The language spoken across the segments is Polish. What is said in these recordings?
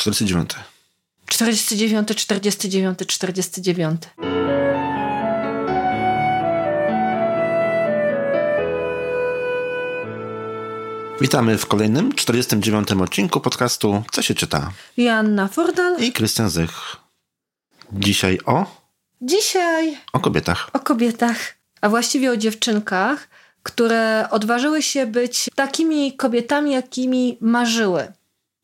49. 49, 49, 49. Witamy w kolejnym, 49. odcinku podcastu Co się czyta? Joanna Fordal i Krystian Zych. Dzisiaj o? Dzisiaj o kobietach. O kobietach, a właściwie o dziewczynkach, które odważyły się być takimi kobietami, jakimi marzyły.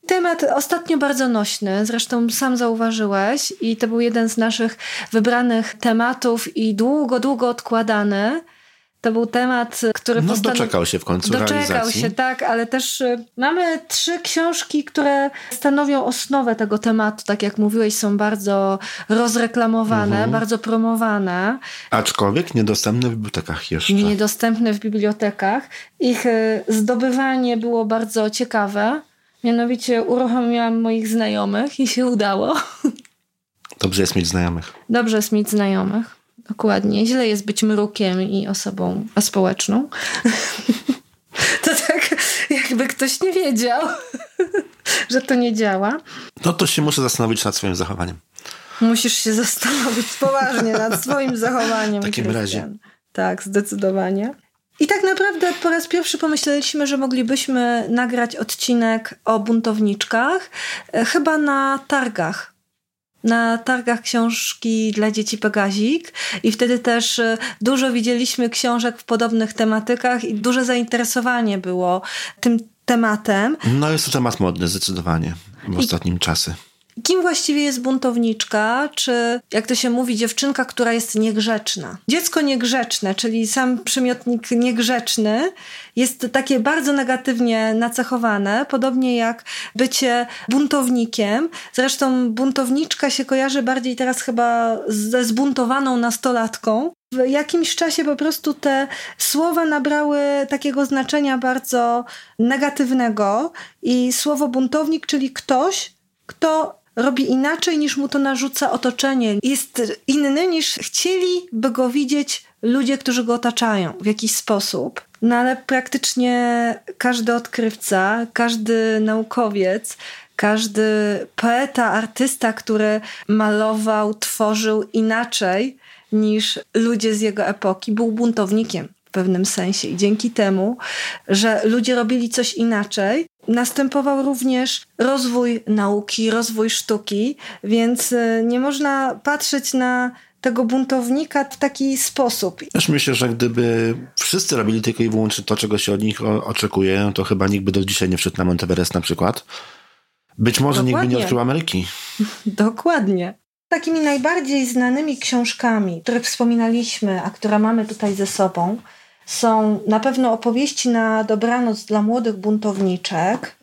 Temat ostatnio bardzo nośny, zresztą sam zauważyłeś, i to był jeden z naszych wybranych tematów i długo, długo odkładany. To był temat, który no, doczekał się w końcu Doczekał realizacji. się, tak, ale też y, mamy trzy książki, które stanowią osnowę tego tematu. Tak jak mówiłeś, są bardzo rozreklamowane, mhm. bardzo promowane. Aczkolwiek niedostępne w bibliotekach jeszcze. Niedostępne w bibliotekach. Ich y, zdobywanie było bardzo ciekawe. Mianowicie uruchomiłam moich znajomych i się udało. Dobrze jest mieć znajomych. Dobrze jest mieć znajomych. Dokładnie. Źle jest być mrukiem i osobą aspołeczną. to tak, jakby ktoś nie wiedział, że to nie działa. No to się muszę zastanowić nad swoim zachowaniem. Musisz się zastanowić poważnie nad swoim zachowaniem. W takim Krystian. razie. Tak, zdecydowanie. I tak naprawdę po raz pierwszy pomyśleliśmy, że moglibyśmy nagrać odcinek o buntowniczkach, e, chyba na targach. Na targach książki dla dzieci Pegazik i wtedy też e, dużo widzieliśmy książek w podobnych tematykach i duże zainteresowanie było tym tematem. No jest to temat modny zdecydowanie w ostatnim I... czasie. Kim właściwie jest buntowniczka, czy jak to się mówi, dziewczynka, która jest niegrzeczna? Dziecko niegrzeczne, czyli sam przymiotnik niegrzeczny, jest takie bardzo negatywnie nacechowane, podobnie jak bycie buntownikiem. Zresztą buntowniczka się kojarzy bardziej teraz chyba ze zbuntowaną nastolatką. W jakimś czasie po prostu te słowa nabrały takiego znaczenia bardzo negatywnego i słowo buntownik, czyli ktoś, kto robi inaczej niż mu to narzuca otoczenie. Jest inny niż chcieliby go widzieć ludzie, którzy go otaczają w jakiś sposób. No ale praktycznie każdy odkrywca, każdy naukowiec, każdy poeta, artysta, który malował, tworzył inaczej niż ludzie z jego epoki, był buntownikiem pewnym sensie. I dzięki temu, że ludzie robili coś inaczej, następował również rozwój nauki, rozwój sztuki, więc y, nie można patrzeć na tego buntownika w taki sposób. Też myślę, że gdyby wszyscy robili tylko i wyłącznie to, czego się od nich oczekuje, to chyba nikt by do dzisiaj nie wszedł na Monteverest na przykład. Być może Dokładnie. nikt by nie odkrył Ameryki. Dokładnie. Takimi najbardziej znanymi książkami, które wspominaliśmy, a które mamy tutaj ze sobą, są na pewno opowieści na dobranoc dla młodych buntowniczek,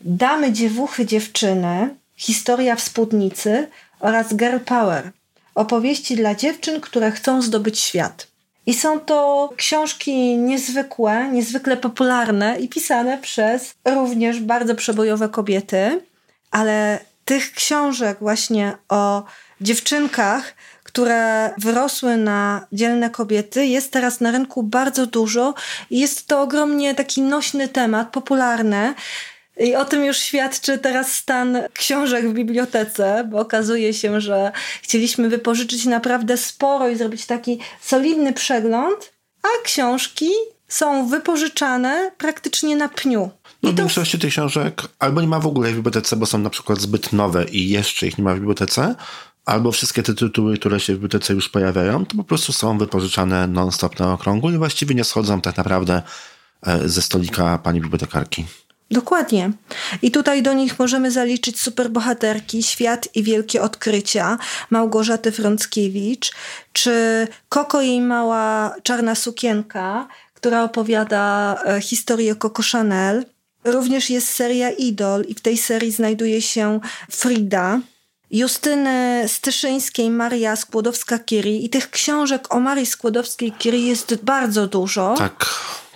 Damy dziewuchy dziewczyny, Historia w spódnicy oraz Girl Power, opowieści dla dziewczyn, które chcą zdobyć świat. I są to książki niezwykłe, niezwykle popularne i pisane przez również bardzo przebojowe kobiety, ale tych książek właśnie o dziewczynkach, które wyrosły na dzielne kobiety, jest teraz na rynku bardzo dużo i jest to ogromnie taki nośny temat, popularny. I o tym już świadczy teraz stan książek w bibliotece, bo okazuje się, że chcieliśmy wypożyczyć naprawdę sporo i zrobić taki solidny przegląd, a książki są wypożyczane praktycznie na pniu. No, w większości tych książek albo nie ma w ogóle w bibliotece, bo są na przykład zbyt nowe i jeszcze ich nie ma w bibliotece, albo wszystkie te tytuły, które się w bibliotece już pojawiają, to po prostu są wypożyczane non-stop na okrągło i właściwie nie schodzą tak naprawdę e, ze stolika pani bibliotekarki. Dokładnie. I tutaj do nich możemy zaliczyć superbohaterki Świat i Wielkie Odkrycia Małgorzaty Frąckiewicz, czy Koko jej mała czarna sukienka, która opowiada e, historię Coco Chanel. Również jest seria Idol i w tej serii znajduje się Frida, Justyny Styszyńskiej, Maria Skłodowska-Curie i tych książek o Marii Skłodowskiej-Curie jest bardzo dużo. Tak.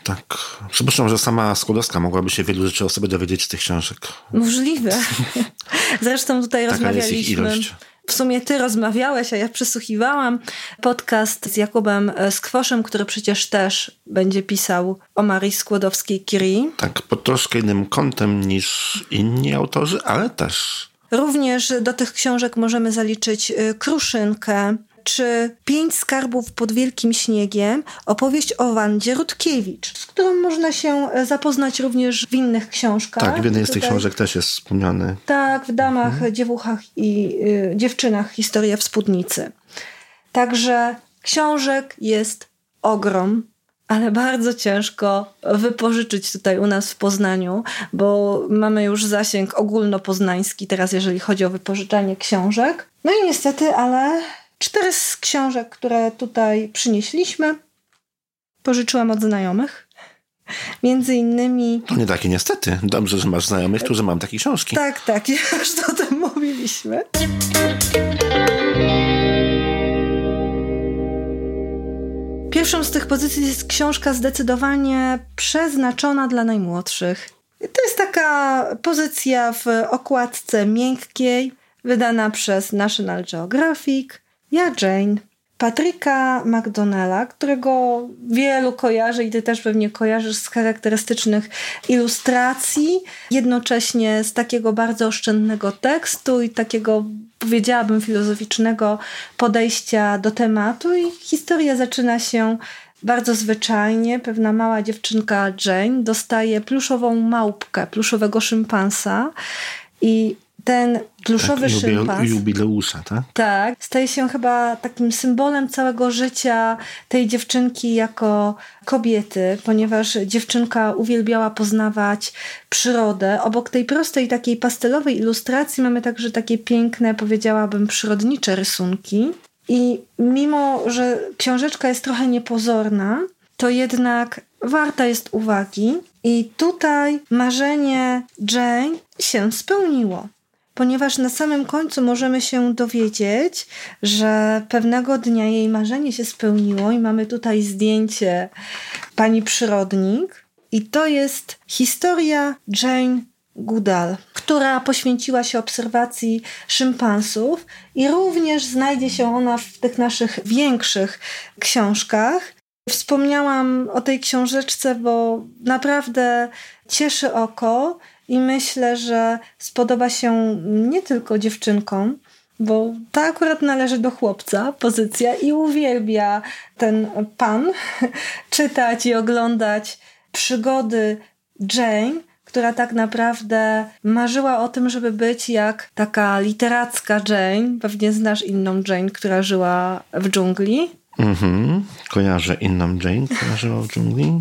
Tak. Przypuszczam, że sama Skłodowska mogłaby się wielu rzeczy o sobie dowiedzieć z tych książek. Możliwe. Zresztą tutaj Taka rozmawialiśmy. Jest ich ilość. w sumie ty rozmawiałeś, a ja przysłuchiwałam podcast z Jakubem Skwoszem, który przecież też będzie pisał o Marii Skłodowskiej-Curie. Tak, pod troszkę innym kątem niż inni autorzy, ale też. Również do tych książek możemy zaliczyć y, Kruszynkę, czy Pięć skarbów pod wielkim śniegiem, opowieść o Wandzie Rutkiewicz, z którą można się e, zapoznać również w innych książkach. Tak, w jednej z tych książek też jest wspomniany. Tak, w Damach, mhm. Dziewuchach i y, Dziewczynach Historia w spódnicy. Także książek jest ogrom, ale bardzo ciężko wypożyczyć tutaj u nas w Poznaniu, bo mamy już zasięg ogólnopoznański teraz, jeżeli chodzi o wypożyczanie książek. No i niestety, ale Cztery z książek, które tutaj przynieśliśmy, pożyczyłam od znajomych. Między innymi. To nie takie niestety. Dobrze, że masz znajomych, którzy mam takie książki. Tak, tak, już o tym mówiliśmy. Pierwszą z tych pozycji jest książka zdecydowanie przeznaczona dla najmłodszych. To jest taka pozycja w okładce miękkiej, wydana przez National Geographic. Ja Jane. Patryka McDonnella, którego wielu kojarzy i ty też pewnie kojarzysz z charakterystycznych ilustracji, jednocześnie z takiego bardzo oszczędnego tekstu i takiego, powiedziałabym, filozoficznego podejścia do tematu. I historia zaczyna się bardzo zwyczajnie. Pewna mała dziewczynka Jane dostaje pluszową małpkę, pluszowego szympansa i ten pluszowy tak, szympans. Jubileusza, tak? Tak. Staje się chyba takim symbolem całego życia tej dziewczynki jako kobiety, ponieważ dziewczynka uwielbiała poznawać przyrodę. Obok tej prostej, takiej pastelowej ilustracji mamy także takie piękne, powiedziałabym, przyrodnicze rysunki. I mimo, że książeczka jest trochę niepozorna, to jednak warta jest uwagi. I tutaj marzenie Jane się spełniło ponieważ na samym końcu możemy się dowiedzieć, że pewnego dnia jej marzenie się spełniło i mamy tutaj zdjęcie pani przyrodnik. I to jest historia Jane Goodall, która poświęciła się obserwacji szympansów i również znajdzie się ona w tych naszych większych książkach. Wspomniałam o tej książeczce, bo naprawdę cieszy oko i myślę, że spodoba się nie tylko dziewczynkom, bo ta akurat należy do chłopca, pozycja, i uwielbia ten pan czytać i oglądać przygody Jane, która tak naprawdę marzyła o tym, żeby być jak taka literacka Jane. Pewnie znasz inną Jane, która żyła w dżungli. Mhm, kojarzę inną Jane, która żyła w dżungli.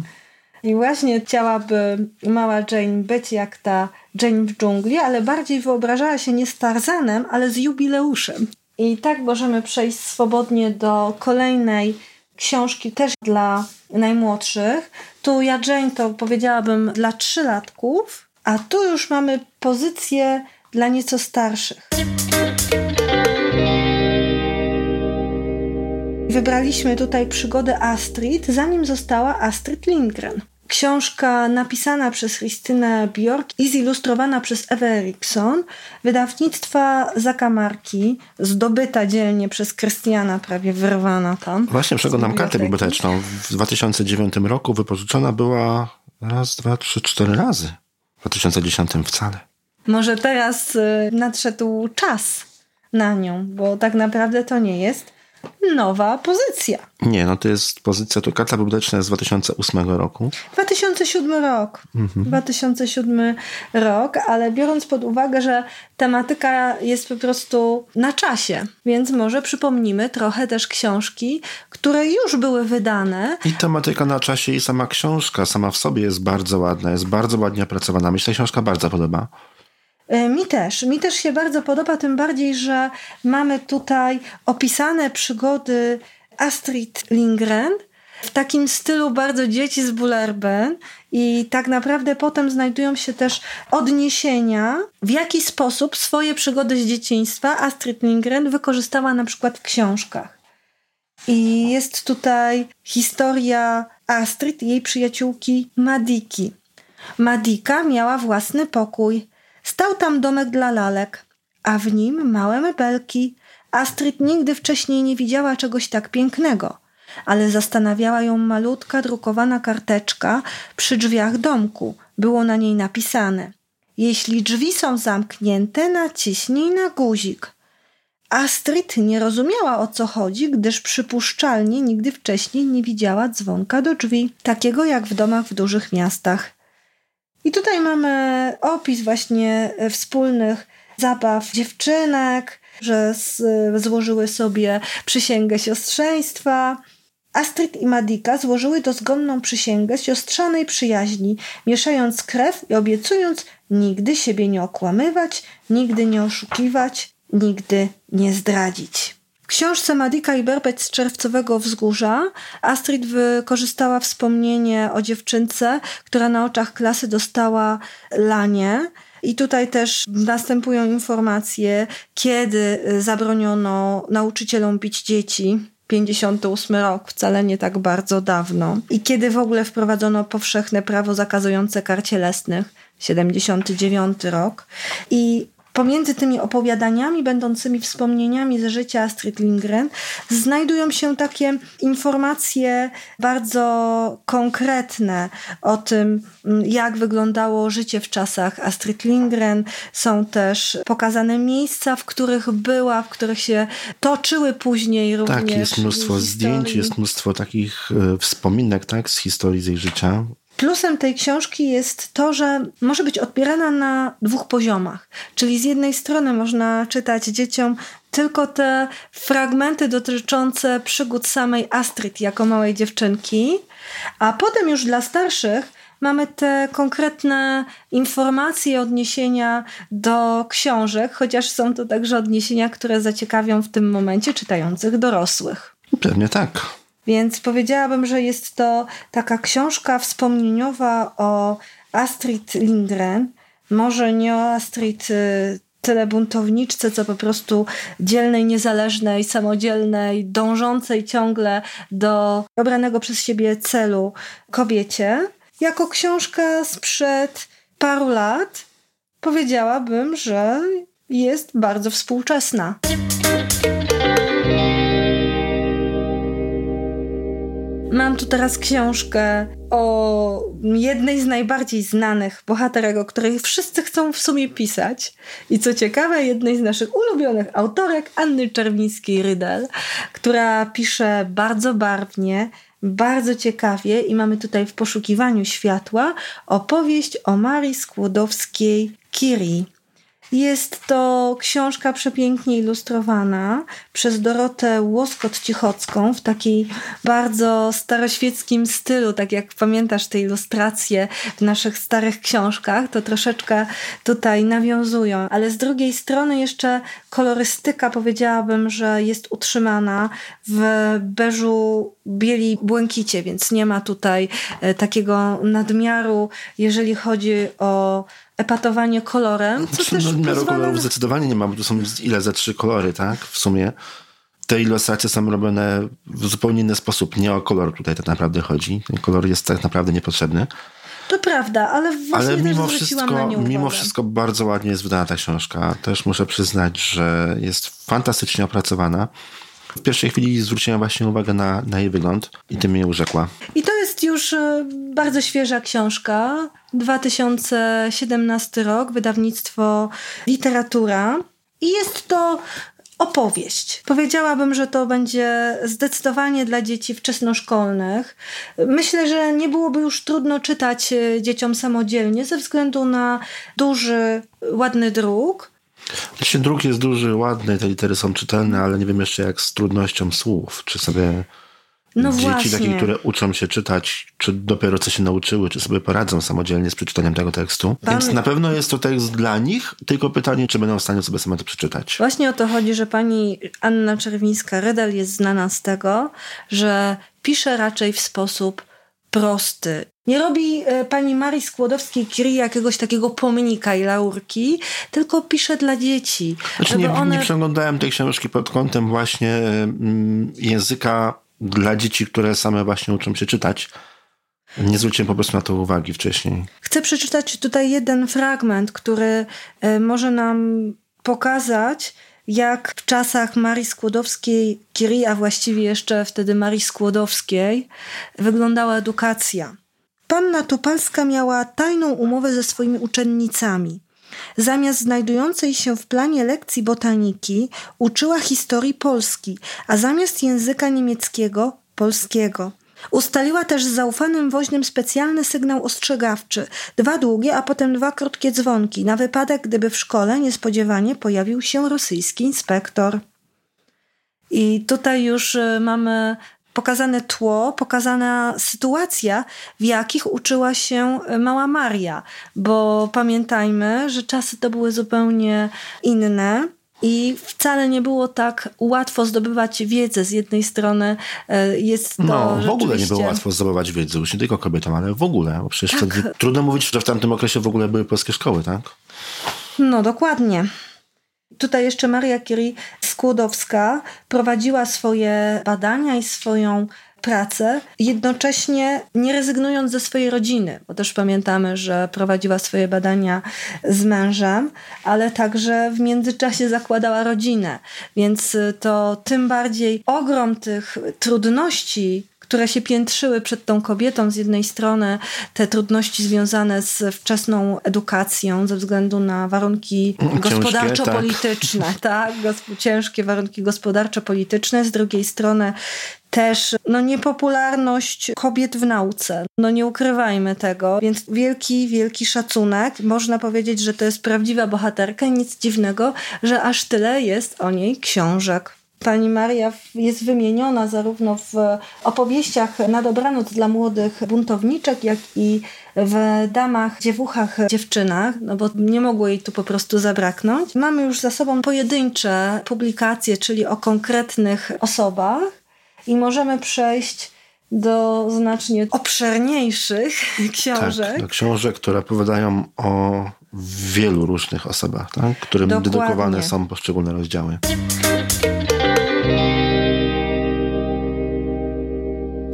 I właśnie chciałaby mała Jane być jak ta Jane w dżungli, ale bardziej wyobrażała się nie z Tarzanem, ale z jubileuszem. I tak możemy przejść swobodnie do kolejnej książki, też dla najmłodszych. Tu ja Jane to powiedziałabym dla trzylatków, a tu już mamy pozycję dla nieco starszych. Wybraliśmy tutaj przygodę Astrid, zanim została Astrid Lindgren. Książka napisana przez Christynę Bjork i zilustrowana przez Ewę Eriksson, wydawnictwa Zakamarki, zdobyta dzielnie przez Krystiana, prawie wyrwana tam. Właśnie przeglądam kartę biblioteczną. W 2009 roku wypożyczona była raz, dwa, trzy, cztery razy. W 2010 wcale. Może teraz y, nadszedł czas na nią, bo tak naprawdę to nie jest nowa pozycja. Nie, no to jest pozycja, to karta biblioteczna z 2008 roku. 2007 rok. Mhm. 2007 rok, ale biorąc pod uwagę, że tematyka jest po prostu na czasie, więc może przypomnimy trochę też książki, które już były wydane. I tematyka na czasie i sama książka sama w sobie jest bardzo ładna, jest bardzo ładnie opracowana. Mi się ta książka bardzo podoba. E, mi też. Mi też się bardzo podoba, tym bardziej, że mamy tutaj opisane przygody Astrid Lindgren w takim stylu bardzo dzieci z Bullerben i tak naprawdę potem znajdują się też odniesienia, w jaki sposób swoje przygody z dzieciństwa Astrid Lindgren wykorzystała na przykład w książkach. I jest tutaj historia Astrid i jej przyjaciółki Madiki. Madika miała własny pokój. Stał tam domek dla lalek, a w nim małe mebelki, Astrid nigdy wcześniej nie widziała czegoś tak pięknego, ale zastanawiała ją malutka drukowana karteczka przy drzwiach domku. Było na niej napisane: Jeśli drzwi są zamknięte, naciśnij na guzik. Astrid nie rozumiała o co chodzi, gdyż przypuszczalnie nigdy wcześniej nie widziała dzwonka do drzwi, takiego jak w domach w dużych miastach. I tutaj mamy opis właśnie e, wspólnych zabaw dziewczynek, że złożyły sobie przysięgę siostrzeństwa. Astrid i Madika złożyły dozgonną przysięgę siostrzanej przyjaźni, mieszając krew i obiecując nigdy siebie nie okłamywać, nigdy nie oszukiwać, nigdy nie zdradzić. Książce Madika i Berbeć z Czerwcowego Wzgórza Astrid wykorzystała wspomnienie o dziewczynce, która na oczach klasy dostała lanie. I tutaj też następują informacje, kiedy zabroniono nauczycielom bić dzieci. 58 rok, wcale nie tak bardzo dawno. I kiedy w ogóle wprowadzono powszechne prawo zakazujące kar cielesnych, 79 rok. I Pomiędzy tymi opowiadaniami, będącymi wspomnieniami ze życia Astrid Lindgren, znajdują się takie informacje bardzo konkretne o tym, mm, jak wyglądało życie w czasach Astrid Lindgren. Są też pokazane miejsca, w których była, w których się toczyły później również. Tak, jest mnóstwo zdjęć, jest mnóstwo takich e, wspominek tak, z historii z jej życia. Plusem tej książki jest to, że może być odbierana na dwóch poziomach. Czyli z jednej strony można czytać dzieciom tylko te fragmenty dotyczące przygód samej Astrid jako małej dziewczynki, a potem już dla starszych mamy te konkretne informacje, odniesienia do książek, chociaż są to także odniesienia, które zaciekawią w tym momencie czytających dorosłych. Pewnie tak. Więc powiedziałabym, że jest to taka książka wspomnieniowa o Astrid Lindgren. Może nie o Astrid y, tyle buntowniczce, co po prostu dzielnej, niezależnej, samodzielnej, dążącej ciągle do obranego przez siebie celu kobiecie. Jako książka sprzed paru lat powiedziałabym, że jest bardzo współczesna. Mam tu teraz książkę o jednej z najbardziej znanych bohaterek, o której wszyscy chcą w sumie pisać. I co ciekawe, jednej z naszych ulubionych autorek, Anny Czerwińskiej-Rydel, która pisze bardzo barwnie, bardzo ciekawie i mamy tutaj w poszukiwaniu światła opowieść o Marii Skłodowskiej-Curie. Jest to książka przepięknie ilustrowana przez Dorotę Łoskot-Cichocką w takiej bardzo staroświeckim stylu, tak jak pamiętasz te ilustracje w naszych starych książkach, to troszeczkę tutaj nawiązują, ale z drugiej strony jeszcze kolorystyka powiedziałabym, że jest utrzymana w beżu bieli błękicie, więc nie ma tutaj e, takiego nadmiaru, jeżeli chodzi o epatowanie kolorem. Co znaczy, też no, pozwala... kolorów zdecydowanie nie ma, bo tu są ile ze trzy kolory, tak? W sumie. Te ilustracje są robione w zupełnie inny sposób. Nie o kolor tutaj tak naprawdę chodzi. Ten kolor jest tak naprawdę niepotrzebny. To prawda, ale właśnie ale mimo wszystko, mimo wszystko bardzo ładnie jest wydana ta książka. Też muszę przyznać, że jest fantastycznie opracowana. W pierwszej chwili zwróciłem właśnie uwagę na, na jej wygląd i tym mnie urzekła. I to jest już e, bardzo świeża książka. 2017 rok, wydawnictwo Literatura. I jest to opowieść. Powiedziałabym, że to będzie zdecydowanie dla dzieci wczesnoszkolnych. Myślę, że nie byłoby już trudno czytać e, dzieciom samodzielnie ze względu na duży, ładny druk. Jeśli druk jest duży, ładny, te litery są czytelne, ale nie wiem jeszcze jak z trudnością słów. Czy sobie no dzieci właśnie. takie, które uczą się czytać, czy dopiero co się nauczyły, czy sobie poradzą samodzielnie z przeczytaniem tego tekstu. Pan... Więc na pewno jest to tekst dla nich, tylko pytanie, czy będą w stanie sobie same to przeczytać. Właśnie o to chodzi, że pani Anna Czerwińska-Rydel jest znana z tego, że pisze raczej w sposób prosty. Nie robi e, pani Marii Skłodowskiej-Curie jakiegoś takiego pomnika i laurki, tylko pisze dla dzieci. Znaczy nie, one... nie przeglądałem tej książki pod kątem właśnie mm, języka dla dzieci, które same właśnie uczą się czytać. Nie zwróciłem po prostu na to uwagi wcześniej. Chcę przeczytać tutaj jeden fragment, który e, może nam pokazać, jak w czasach Marii Skłodowskiej-Curie, a właściwie jeszcze wtedy Marii Skłodowskiej, wyglądała edukacja. Panna Tupalska miała tajną umowę ze swoimi uczennicami. Zamiast znajdującej się w planie lekcji botaniki, uczyła historii Polski, a zamiast języka niemieckiego polskiego. Ustaliła też z zaufanym woźnym specjalny sygnał ostrzegawczy, dwa długie, a potem dwa krótkie dzwonki, na wypadek, gdyby w szkole niespodziewanie pojawił się rosyjski inspektor. I tutaj już y, mamy pokazane tło, pokazana sytuacja, w jakich uczyła się y, mała Maria, bo pamiętajmy, że czasy to były zupełnie inne. I wcale nie było tak łatwo zdobywać wiedzę. Z jednej strony e, jest to. No, w ogóle nie było łatwo zdobywać wiedzy, już nie tylko kobietom, ale w ogóle. Bo przecież tak. trudno mówić, że w tamtym okresie w ogóle były polskie szkoły, tak? No, dokładnie. Tutaj jeszcze Maria Curie Skłodowska prowadziła swoje badania i swoją pracę, jednocześnie nie rezygnując ze swojej rodziny, bo też pamiętamy, że prowadziła swoje badania z mężem, ale także w międzyczasie zakładała rodzinę, więc to tym bardziej ogrom tych trudności, które się piętrzyły przed tą kobietą. Z jednej strony te trudności związane z wczesną edukacją ze względu na warunki gospodarczo-polityczne, tak, tak ciężkie warunki gospodarczo-polityczne, z drugiej strony też no, niepopularność kobiet w nauce. No nie ukrywajmy tego, więc wielki, wielki szacunek. Można powiedzieć, że to jest prawdziwa bohaterka i nic dziwnego, że aż tyle jest o niej książek. Pani Maria jest wymieniona zarówno w opowieściach na dobranoc dla młodych buntowniczek, jak i w damach, dziewuchach, dziewczynach, no bo nie mogło jej tu po prostu zabraknąć. Mamy już za sobą pojedyncze publikacje, czyli o konkretnych osobach i możemy przejść do znacznie obszerniejszych książek. Tak, do książek, które opowiadają o wielu różnych osobach, tak? którym Dokładnie. dedykowane są poszczególne rozdziały.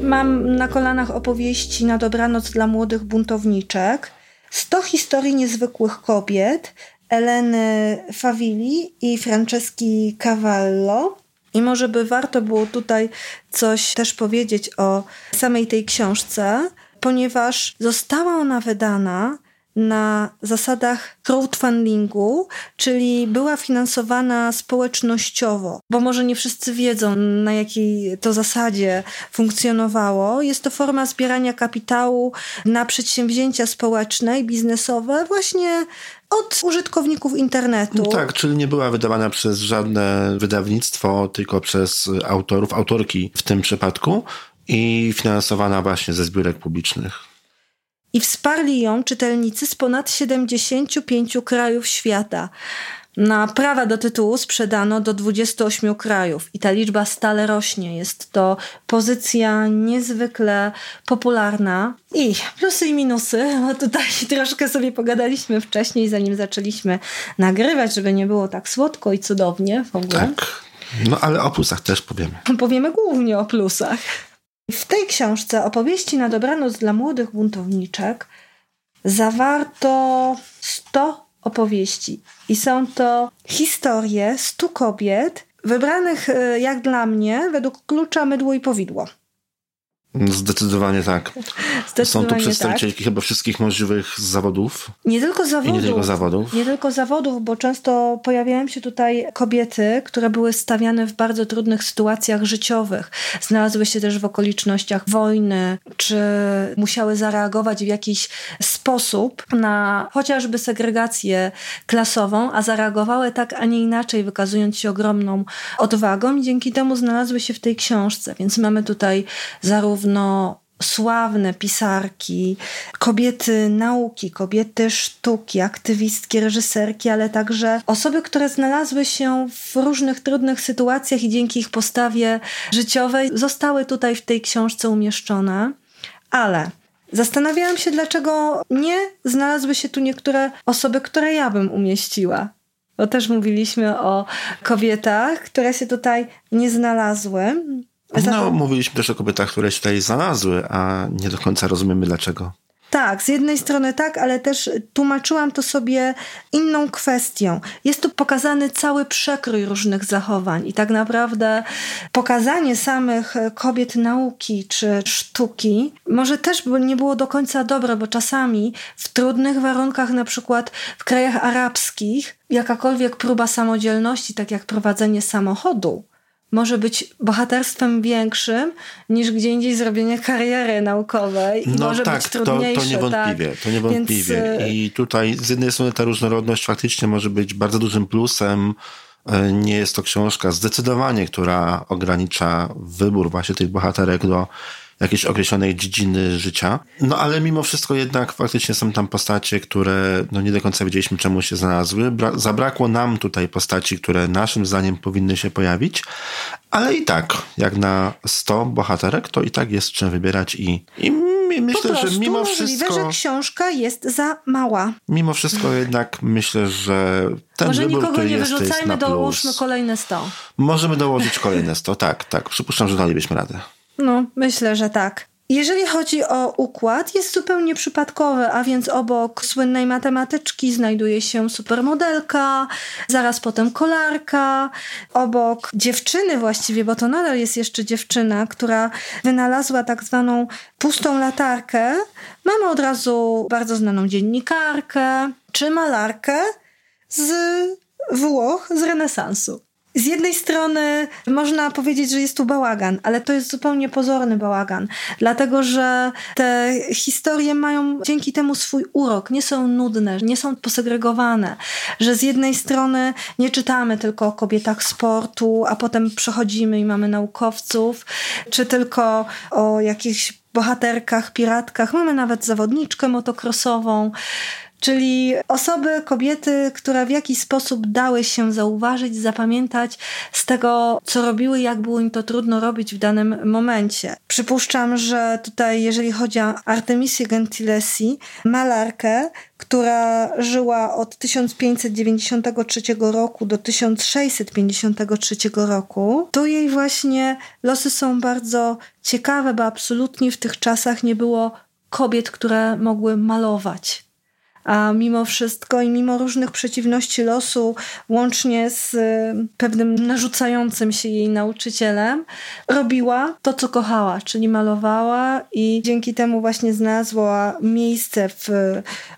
Mam na kolanach opowieści na dobranoc dla młodych buntowniczek. 100 historii niezwykłych kobiet Eleny Favili i Franceski Cavallo. I może by warto było tutaj coś też powiedzieć o samej tej książce, ponieważ została ona wydana na zasadach crowdfundingu, czyli była finansowana społecznościowo, bo może nie wszyscy wiedzą, na jakiej to zasadzie funkcjonowało. Jest to forma zbierania kapitału na przedsięwzięcia społeczne i biznesowe, właśnie od użytkowników internetu. No tak, czyli nie była wydawana przez żadne wydawnictwo, tylko przez autorów, autorki w tym przypadku i finansowana właśnie ze zbiórek publicznych i wsparli ją czytelnicy z ponad 75 krajów świata. Na prawa do tytułu sprzedano do 28 krajów i ta liczba stale rośnie. Jest to pozycja niezwykle popularna. I plusy i minusy, bo tutaj troszkę sobie pogadaliśmy wcześniej, zanim zaczęliśmy nagrywać, żeby nie było tak słodko i cudownie w ogóle. Tak. No ale o plusach też powiemy. Powiemy głównie o plusach. W tej książce opowieści na dobranoc dla młodych buntowniczek zawarto 100 opowieści i są to historie 100 kobiet wybranych e, jak dla mnie według klucza mydło i powidło. Zdecydowanie tak. Zdecydowanie Są tu przedstawicielki tak. chyba wszystkich możliwych zawodów. Nie tylko zawodów. I nie tylko zawodów. Nie tylko zawodów, bo często pojawiają się tutaj kobiety, które były stawiane w bardzo trudnych sytuacjach życiowych. Znalazły się też w okolicznościach wojny, czy musiały zareagować w jakiś sposób na chociażby segregację klasową, a zareagowały tak, a nie inaczej, wykazując się ogromną odwagą i dzięki temu znalazły się w tej książce. Więc mamy tutaj zarówno zarówno sławne pisarki, kobiety nauki, kobiety sztuki, aktywistki, reżyserki, ale także osoby, które znalazły się w różnych trudnych sytuacjach i dzięki ich postawie życiowej zostały tutaj w tej książce umieszczone. Ale zastanawiałam się, dlaczego nie znalazły się tu niektóre osoby, które ja bym umieściła. Bo też mówiliśmy o kobietach, które się tutaj nie znalazły. No, mówiliśmy też o kobietach, które się tutaj znalazły, a nie do końca rozumiemy dlaczego. Tak, z jednej strony tak, ale też tłumaczyłam to sobie inną kwestią. Jest tu pokazany cały przekrój różnych zachowań i tak naprawdę pokazanie samych kobiet nauki czy sztuki może też nie było do końca dobre, bo czasami w trudnych warunkach, na przykład w krajach arabskich, jakakolwiek próba samodzielności, tak jak prowadzenie samochodu, może być bohaterstwem większym niż gdzie indziej zrobienie kariery naukowej. No może tak, być trudniejsze. To, to niewątpliwie. Tak? To niewątpliwie. Więc... Y, I tutaj z jednej strony ta różnorodność faktycznie może być bardzo dużym plusem. Y, nie jest to książka zdecydowanie, która ogranicza wybór właśnie tych bohaterek do jakiejś określonej dziedziny życia. No ale mimo wszystko jednak faktycznie są tam postacie, które no nie do końca wiedzieliśmy czemu się znalazły. Bra zabrakło nam tutaj postaci, które naszym zdaniem powinny się pojawić, ale i tak, jak na 100 bohaterek, to i tak jest czym wybierać i, i myślę, że mimo wszystko... że książka jest za mała. Mimo wszystko jednak myślę, że ten Może wybór, nikogo nie jest, wyrzucajmy, dołóżmy kolejne 100. Możemy dołożyć kolejne 100, tak, tak. Przypuszczam, że dalibyśmy radę. No, myślę, że tak. Jeżeli chodzi o układ, jest zupełnie przypadkowy, a więc obok słynnej matematyczki znajduje się supermodelka, zaraz potem kolarka, obok dziewczyny właściwie, bo to nadal jest jeszcze dziewczyna, która wynalazła tak zwaną pustą latarkę. Mamy od razu bardzo znaną dziennikarkę czy malarkę z Włoch z renesansu. Z jednej strony można powiedzieć, że jest tu bałagan, ale to jest zupełnie pozorny bałagan, dlatego że te historie mają dzięki temu swój urok, nie są nudne, nie są posegregowane, że z jednej strony nie czytamy tylko o kobietach sportu, a potem przechodzimy i mamy naukowców, czy tylko o jakichś bohaterkach, piratkach, mamy nawet zawodniczkę motokrosową. Czyli osoby, kobiety, które w jakiś sposób dały się zauważyć, zapamiętać z tego, co robiły, jak było im to trudno robić w danym momencie. Przypuszczam, że tutaj, jeżeli chodzi o Artemisję Gentilesi, malarkę, która żyła od 1593 roku do 1653 roku, to jej właśnie losy są bardzo ciekawe, bo absolutnie w tych czasach nie było kobiet, które mogły malować a mimo wszystko i mimo różnych przeciwności losu, łącznie z y, pewnym narzucającym się jej nauczycielem, robiła to, co kochała, czyli malowała i dzięki temu właśnie znalazła miejsce w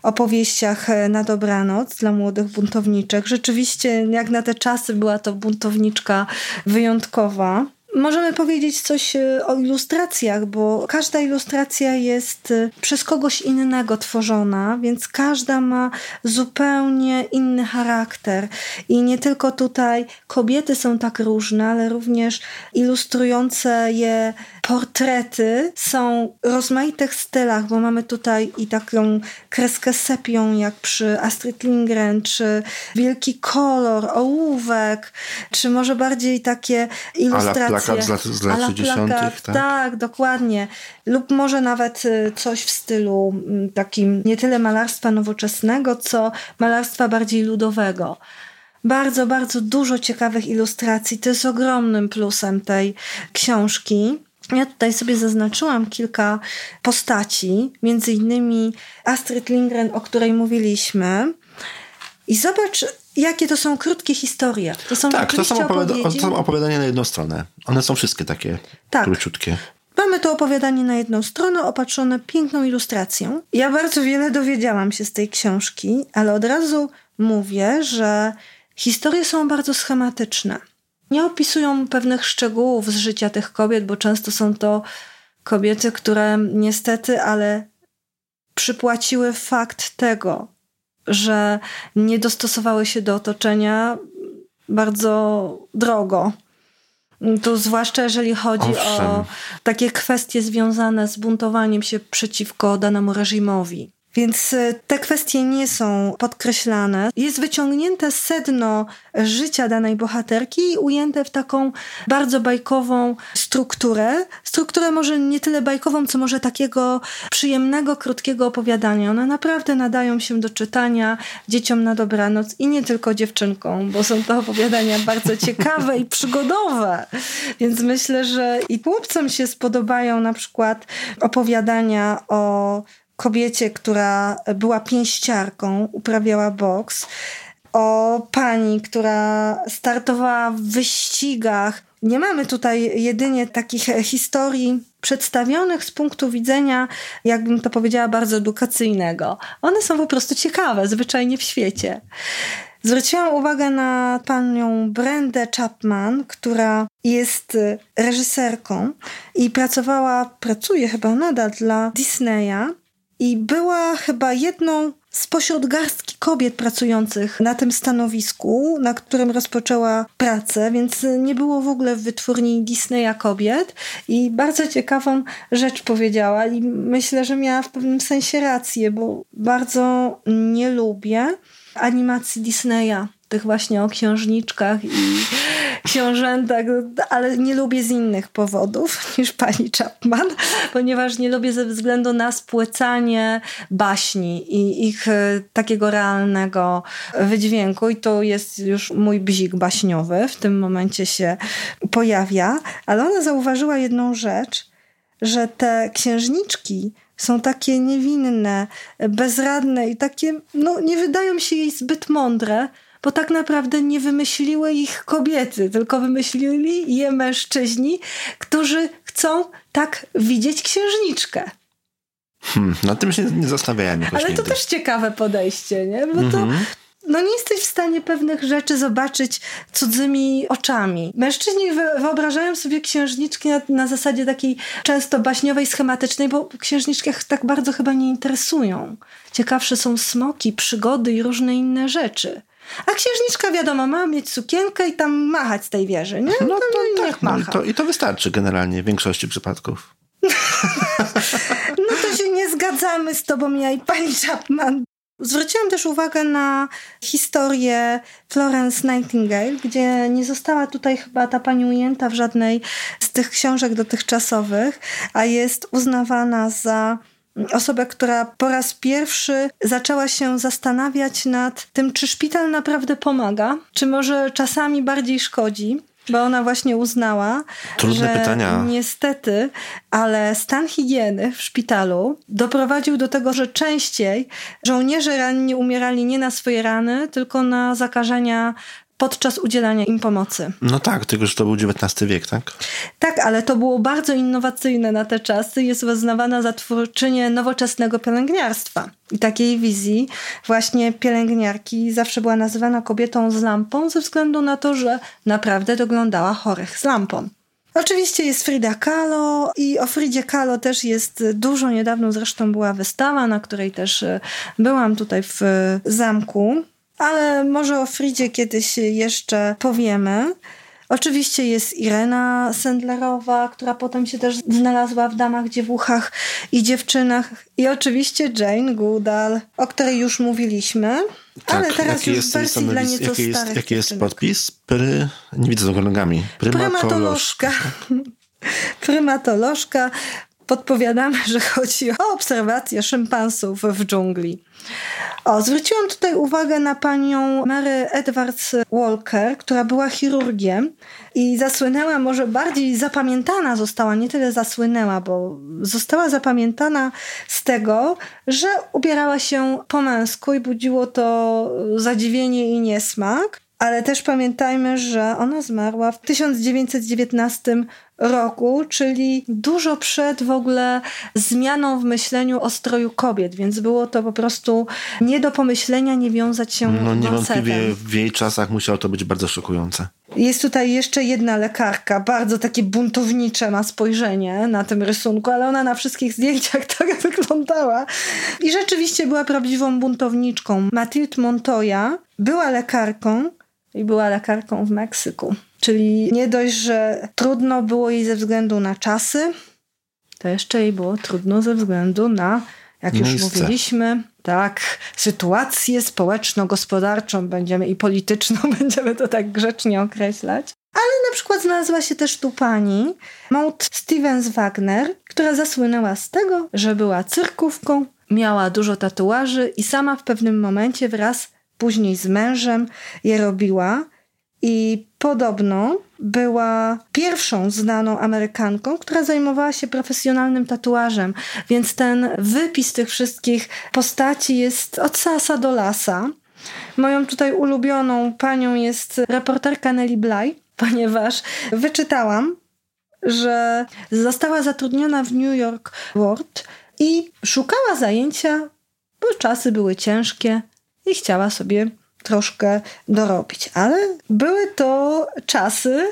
opowieściach na dobranoc dla młodych buntowniczek. Rzeczywiście, jak na te czasy, była to buntowniczka wyjątkowa. Możemy powiedzieć coś e, o ilustracjach, bo każda ilustracja jest e, przez kogoś innego tworzona, więc każda ma zupełnie inny charakter. I nie tylko tutaj kobiety są tak różne, ale również ilustrujące je portrety są w rozmaitych stylach, bo mamy tutaj i taką kreskę sepią, jak przy Astrid Lindgren, czy wielki kolor, ołówek, czy może bardziej takie ilustracje plakat z lat, z lat 60. tak? tak, dokładnie. Lub może nawet y, coś w stylu mm, takim nie tyle malarstwa nowoczesnego, co malarstwa bardziej ludowego bardzo, bardzo dużo ciekawych ilustracji. To jest ogromnym plusem tej książki. Ja tutaj sobie zaznaczyłam kilka postaci, między innymi Astrid Lindgren, o której mówiliśmy. I zobacz, jakie to są krótkie historie. To są tak, to są, opowiada to są opowiadania na jedną stronę. One są wszystkie takie tak. króciutkie. Mamy to opowiadanie na jedną stronę, opatrzone piękną ilustracją. Ja bardzo wiele dowiedziałam się z tej książki, ale od razu mówię, że historie są bardzo schematyczne. Nie opisują pewnych szczegółów z życia tych kobiet, bo często są to kobiety, które niestety, ale przypłaciły fakt tego, że nie dostosowały się do otoczenia bardzo drogo. Tu zwłaszcza jeżeli chodzi Owszem. o takie kwestie związane z buntowaniem się przeciwko danemu reżimowi. Więc e, te kwestie nie są podkreślane. Jest wyciągnięte sedno życia danej bohaterki i ujęte w taką bardzo bajkową strukturę. Strukturę może nie tyle bajkową, co może takiego przyjemnego, krótkiego opowiadania. One naprawdę nadają się do czytania dzieciom na dobranoc i nie tylko dziewczynkom, bo są to opowiadania bardzo ciekawe i przygodowe. Więc myślę, że i chłopcom się spodobają na przykład opowiadania o kobiecie, która była pięściarką, uprawiała boks, o pani, która startowała w wyścigach. Nie mamy tutaj jedynie takich historii przedstawionych z punktu widzenia, jakbym to powiedziała, bardzo edukacyjnego. One są po prostu ciekawe, zwyczajnie w świecie. Zwróciłam uwagę na panią Brendę Chapman, która jest reżyserką i pracowała, pracuje chyba nadal dla Disneya i była chyba jedną spośród garstki kobiet pracujących na tym stanowisku, na którym rozpoczęła pracę, więc nie było w ogóle w wytwórni Disneya kobiet. I bardzo ciekawą rzecz powiedziała i myślę, że miała w pewnym sensie rację, bo bardzo nie lubię animacji Disneya tych właśnie o księżniczkach i książętach, ale nie lubię z innych powodów niż pani Chapman, ponieważ nie lubię ze względu na spłycanie baśni i ich e, takiego realnego wydźwięku. I to jest już mój bzik baśniowy. W tym momencie się pojawia, ale ona zauważyła jedną rzecz, że te księżniczki są takie niewinne, bezradne i takie, no nie wydają się jej zbyt mądre, bo tak naprawdę nie wymyśliły ich kobiety, tylko wymyślili je mężczyźni, którzy chcą tak widzieć księżniczkę. Hmm, na tym się nie zastanawiałem. Ale to nigdy. też ciekawe podejście, nie? Bo to Mhm. no nie jesteś w stanie pewnych rzeczy zobaczyć cudzymi oczami. Mężczyźni wy- wyobrażają sobie księżniczki na, na zasadzie takiej często baśniowej, schematycznej, bo księżniczki tak bardzo chyba nie interesują. Ciekawsze są smoki, przygody i różne inne rzeczy. A księżniczka, wiadomo, ma mieć sukienkę i tam machać z tej wieży, nie? No to tak, no, i, macha. to, i to wystarczy generalnie w większości przypadków. No to się nie zgadzamy z tobą, ja i pani Chapman. Zwróciłam też uwagę na historię Florence Nightingale, gdzie nie została tutaj chyba ta pani ujęta w żadnej z tych książek dotychczasowych, a jest uznawana za osobę, która po raz pierwszy zaczęła się zastanawiać nad tym, czy szpital naprawdę pomaga, czy może czasami bardziej szkodzi. Bo ona właśnie uznała, Trudne że pytania. niestety, ale stan higieny w szpitalu doprowadził do tego, że częściej żołnierze ranni umierali nie na swoje rany, tylko na zakażenia podczas udzielania im pomocy. No tak, tylko że to był XIX wiek, tak? Tak, ale to było bardzo innowacyjne na te czasy. Jest uznawana za twórczynię nowoczesnego pielęgniarstwa. I takiej wizji właśnie pielęgniarki zawsze była nazywana kobietą z lampą ze względu na to, że naprawdę doglądała chorych z lampą. Oczywiście jest Frida Kahlo i o Fridzie Kahlo też jest dużo. Niedawno zresztą była wystawa, na której też e, byłam tutaj w e, zamku. Ale może o Fridzie kiedyś jeszcze powiemy. Oczywiście jest Irena Sendlerowa, która potem się też znalazła w Damach, Dziewuchach i Dziewczynach. I oczywiście Jane Goodall, o której już mówiliśmy. ale teraz jaki już jest, w wersji dla nieco jaki jest, starych jaki jest podpis? Pry... Nie widzę do nogami. Prymatolożka. Prymatolożka. Podpowiadamy, że chodzi o obserwację szympansów w dżungli. O, zwróciłam tutaj uwagę na panią Mary Edwards Walker, która była chirurgiem i zasłynęła, może bardziej zapamiętana została, nie tyle zasłynęła, bo została zapamiętana z tego, że ubierała się po męsku i budziło to zadziwienie i niesmak. Ale też pamiętajmy, że ona zmarła w 1919 roku, czyli dużo przed w ogóle zmianą w myśleniu o stroju kobiet, więc było to po prostu nie do pomyślenia nie wiązać się No niewątpliwie w jej czasach musiało to być bardzo szokujące. Jest tutaj jeszcze jedna lekarka, bardzo takie buntownicze ma spojrzenie na tym rysunku, ale ona na wszystkich zdjęciach tak wyglądała. I rzeczywiście była prawdziwą buntowniczką. Mathilde Montoya była lekarką i była lekarką w Meksyku. Czyli nie dość, że trudno było jej ze względu na czasy, to jeszcze jej było trudno ze względu na, jak już Miejsce. mówiliśmy, tak, sytuację społeczno-gospodarczą będziemy i polityczną, będziemy to tak grzecznie określać. Ale na przykład znalazła się też tu pani Maud Stevens Wagner, która zasłynęła z tego, że była cyrkówką, miała dużo tatuaży i sama w pewnym momencie wraz później z mężem je robiła. I podobno była pierwszą znaną Amerykanką, która zajmowała się profesjonalnym tatuażem, więc ten wypis tych wszystkich postaci jest od sasa do lasa. Moją tutaj ulubioną panią jest reporterka Nelly Bly, ponieważ wyczytałam, że została zatrudniona w New York World i szukała zajęcia, bo czasy były ciężkie i chciała sobie troszkę dorobić. Ale były to czasy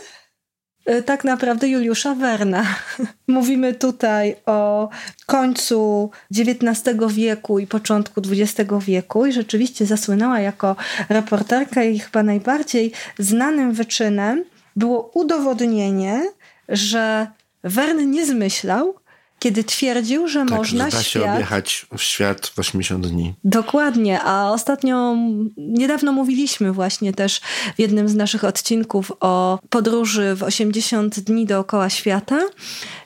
y, tak naprawdę Juliusza Werna. Mówimy tutaj o końcu XIX wieku i początku XX wieku i rzeczywiście zasłynęła jako reporterka i chyba najbardziej znanym wyczynem było udowodnienie, że Wern nie zmyślał, kiedy twierdził, że tak, można że da się świat... objechać świat w 80 dni. Dokładnie, a ostatnio niedawno mówiliśmy właśnie też w jednym z naszych odcinków o podróży w 80 dni dookoła świata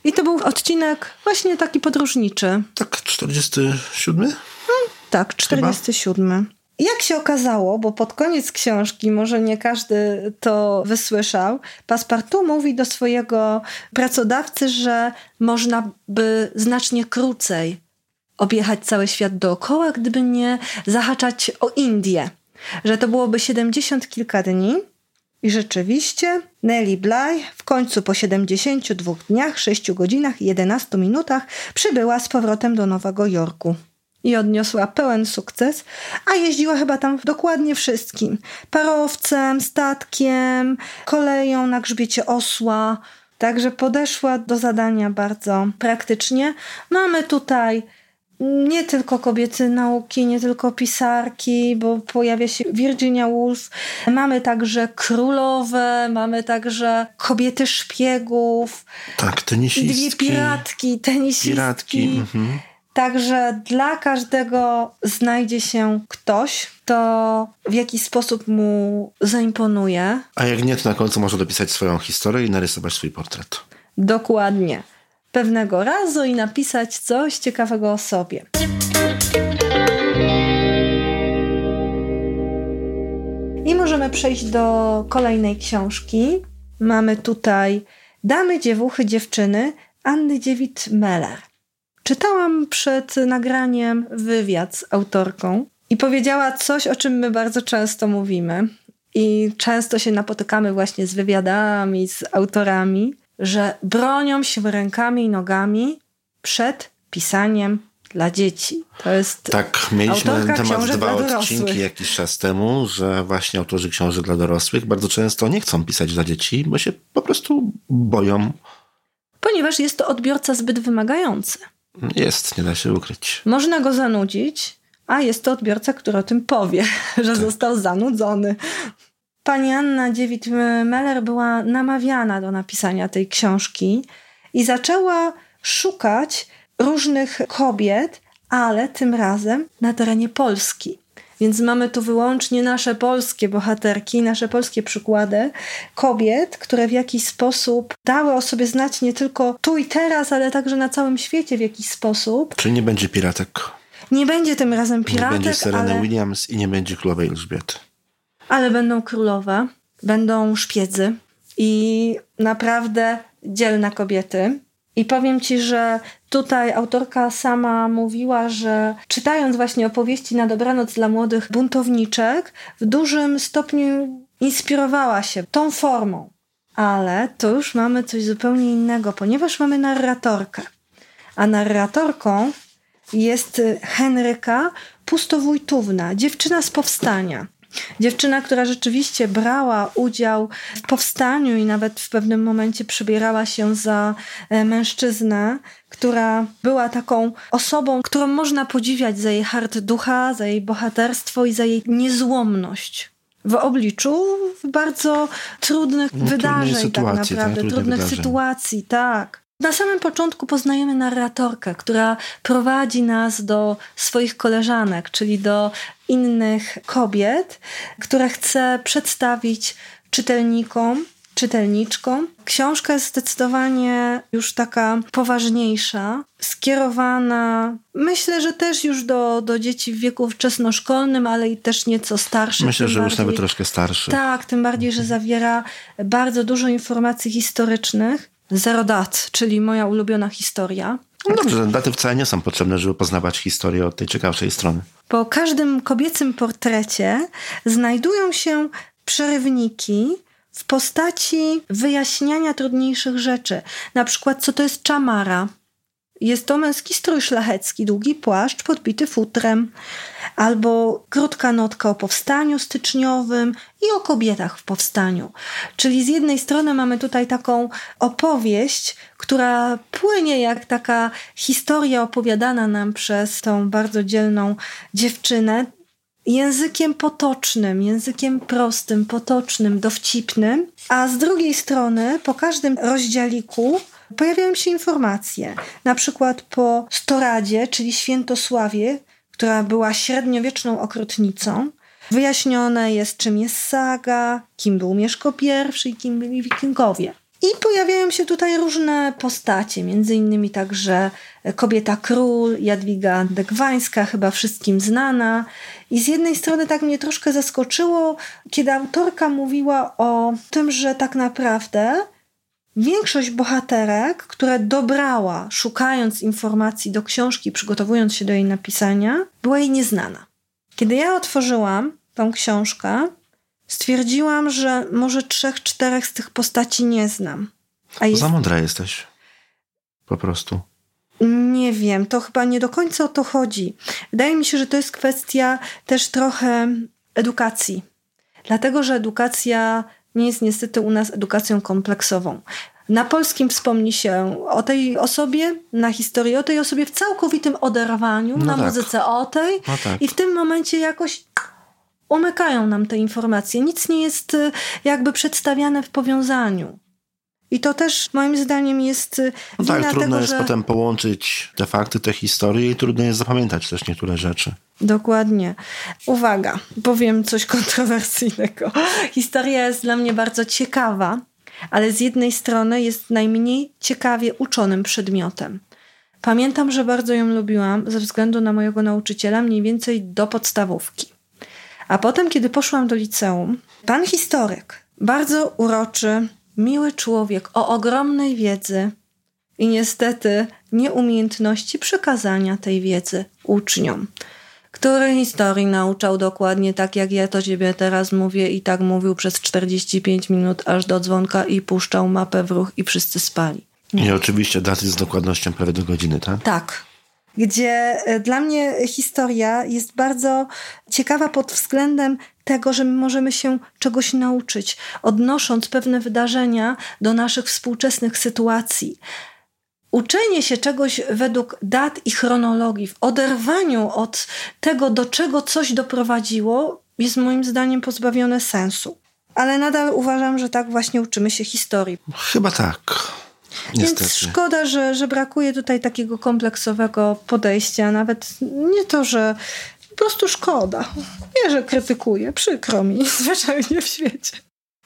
i to był odcinek właśnie taki podróżniczy. Tak, 47? Hmm, tak, 47. Chyba? Jak się okazało, bo pod koniec książki, może nie każdy to wysłyszał, Paspartu mówi do swojego pracodawcy, że można by znacznie krócej objechać cały świat dookoła, gdyby nie zahaczać o Indię. Że to byłoby 70 kilka dni. I rzeczywiście Nelly Bly w końcu po 72 dniach, 6 godzinach i 11 minutach przybyła z powrotem do Nowego Jorku i odniosła pełen sukces, a jeździła chyba tam dokładnie wszystkim. Parowcem, statkiem, koleją na grzbiecie osła. Także podeszła do zadania bardzo praktycznie. Mamy tutaj nie tylko kobiety nauki, nie tylko pisarki, bo pojawia się Virginia Woolf. Mamy także królowe, mamy także kobiety szpiegów. Tak, tenisistki. Dwie piratki, tenisistki. Piratki, mhm. Także dla każdego znajdzie się ktoś, kto w jakiś sposób mu zaimponuje. A jak nie, to na końcu może dopisać swoją historię i narysować swój portret. Dokładnie. Pewnego razu i napisać coś ciekawego o sobie. I możemy przejść do kolejnej książki. Mamy tutaj Damy, dziewuchy, dziewczyny Anny Dziewit Meller. Czytałam przed nagraniem wywiad z autorką i powiedziała coś, o czym my bardzo często mówimy. I często się napotykamy właśnie z wywiadami, z autorami, że bronią się rękami i nogami przed pisaniem dla dzieci. To jest. Tak, mieliśmy na ten temat dwa odcinki jakiś czas temu, że właśnie autorzy książek dla dorosłych bardzo często nie chcą pisać dla dzieci, bo się po prostu boją. Ponieważ jest to odbiorca zbyt wymagający. Jest, nie da się ukryć. Można go zanudzić, a jest to odbiorca, który o tym powie, że tak. został zanudzony. Pani Anna Dziewit-Meller była namawiana do napisania tej książki i zaczęła szukać różnych kobiet, ale tym razem na terenie Polski. Więc mamy tu wyłącznie nasze polskie bohaterki, nasze polskie przykłady kobiet, które w jakiś sposób dały o sobie znać nie tylko tu i teraz, ale także na całym świecie w jakiś sposób. Czyli nie będzie piratek. Nie będzie tym razem piratek. Nie będzie Serena ale... Williams i nie będzie królowej Elżbiety. Ale będą królowe, będą szpiedzy i naprawdę dzielne kobiety. I powiem ci, że tutaj autorka sama mówiła, że czytając właśnie opowieści na dobranoc dla młodych buntowniczek, w dużym stopniu inspirowała się tą formą. Ale to już mamy coś zupełnie innego, ponieważ mamy narratorkę. A narratorką jest Henryka Pustowójtówna, dziewczyna z powstania. Dziewczyna, która rzeczywiście brała udział w powstaniu i nawet w pewnym momencie przybierała się za e, mężczyznę, która była taką osobą, którą można podziwiać za jej hart ducha, za jej bohaterstwo i za jej niezłomność w obliczu bardzo trudnych no, wydarzeń, tak naprawdę, tak, trudnych wydarzeń. sytuacji, tak. Na samym początku poznajemy narratorkę, która prowadzi nas do swoich koleżanek, czyli do innych kobiet, która chce przedstawić czytelnikom czytelniczką. Książka jest zdecydowanie już taka poważniejsza, skierowana myślę, że też już do, do dzieci w wieku wczesnoszkolnym, ale i też nieco starszych. Myślę, że bardziej, już nawet troszkę starszy. Tak, tym bardziej, że zawiera bardzo dużo informacji historycznych. Zero dat, czyli moja ulubiona historia. No dobrze, daty wcale nie są potrzebne, żeby poznawać historię od tej ciekawszej strony. Po każdym kobiecym portrecie znajdują się przerywniki w postaci wyjaśniania trudniejszych rzeczy. Na przykład, co to jest czamara. Jest to męski strój szlachecki, długi płaszcz podbity futrem, albo krótka notka o powstaniu styczniowym i o kobietach w powstaniu. Czyli z jednej strony mamy tutaj taką opowieść, która płynie jak taka historia opowiadana nam przez tą bardzo dzielną dziewczynę, językiem potocznym, językiem prostym, potocznym, dowcipnym, a z drugiej strony po każdym rozdziałiku pojawiają się informacje. Na przykład po Storadzie, czyli Świętosławie, która była średniowieczną okrutnicą, wyjaśnione jest, czym jest saga, kim był Mieszko I i kim byli wikingowie. I pojawiają się tutaj różne postacie, między innymi także kobieta król, Jadwiga Degwańska, chyba wszystkim znana. I z jednej strony tak mnie troszkę zaskoczyło, kiedy autorka mówiła o tym, że tak naprawdę większość bohaterek, które dobrała, szukając informacji do książki, przygotowując się do jej napisania, była jej nieznana. Kiedy ja otworzyłam tą książkę, stwierdziłam, że może trzech, czterech z tych postaci nie znam. A jest... Za mądra jesteś. Po prostu. Nie wiem, to chyba nie do końca o to chodzi. Wydaje mi się, że to jest kwestia też trochę edukacji. Dlatego, że edukacja nie jest niestety u nas edukacją kompleksową. Na polskim wspomni się o tej osobie, na historii o tej osobie w całkowitym oderwaniu, no na tak. muzyce o tej no tak. i w tym momencie jakoś umykają nam te informacje. Nic nie jest y, jakby przedstawiane w powiązaniu. I to też moim zdaniem jest y, no tak, trudno tego, jest że... potem połączyć te fakty, te historie i trudno jest zapamiętać też niektóre rzeczy. Dokładnie. Uwaga, powiem coś kontrowersyjnego. Historia jest dla mnie bardzo ciekawa, ale z jednej strony jest najmniej ciekawie uczonym przedmiotem. Pamiętam, że bardzo ją lubiłam ze względu na mojego nauczyciela mniej więcej do podstawówki. A potem, kiedy poszłam do liceum, pan historyk, bardzo uroczy, miły człowiek o ogromnej wiedzy i niestety nieumiejętności przekazania tej wiedzy uczniom który historii nauczał dokładnie tak, jak ja to ciebie teraz mówię i tak mówił przez 45 minut aż do dzwonka i puszczał mapę w ruch i wszyscy spali. I oczywiście daty z dokładnością prawie do godziny, tak? Tak. Gdzie e, dla mnie historia jest bardzo ciekawa pod względem tego, że my możemy się czegoś nauczyć, odnosząc pewne wydarzenia do naszych współczesnych sytuacji uczenie się czegoś według dat i chronologii, w oderwaniu od tego, do czego coś doprowadziło, jest moim zdaniem pozbawione sensu. Ale nadal uważam, że tak właśnie uczymy się historii. Chyba tak. Niestety. Więc szkoda, że, że brakuje tutaj takiego kompleksowego podejścia. Nawet nie to, że po prostu szkoda. Nie, że krytykuję, przykro mi, zwyczajnie w świecie.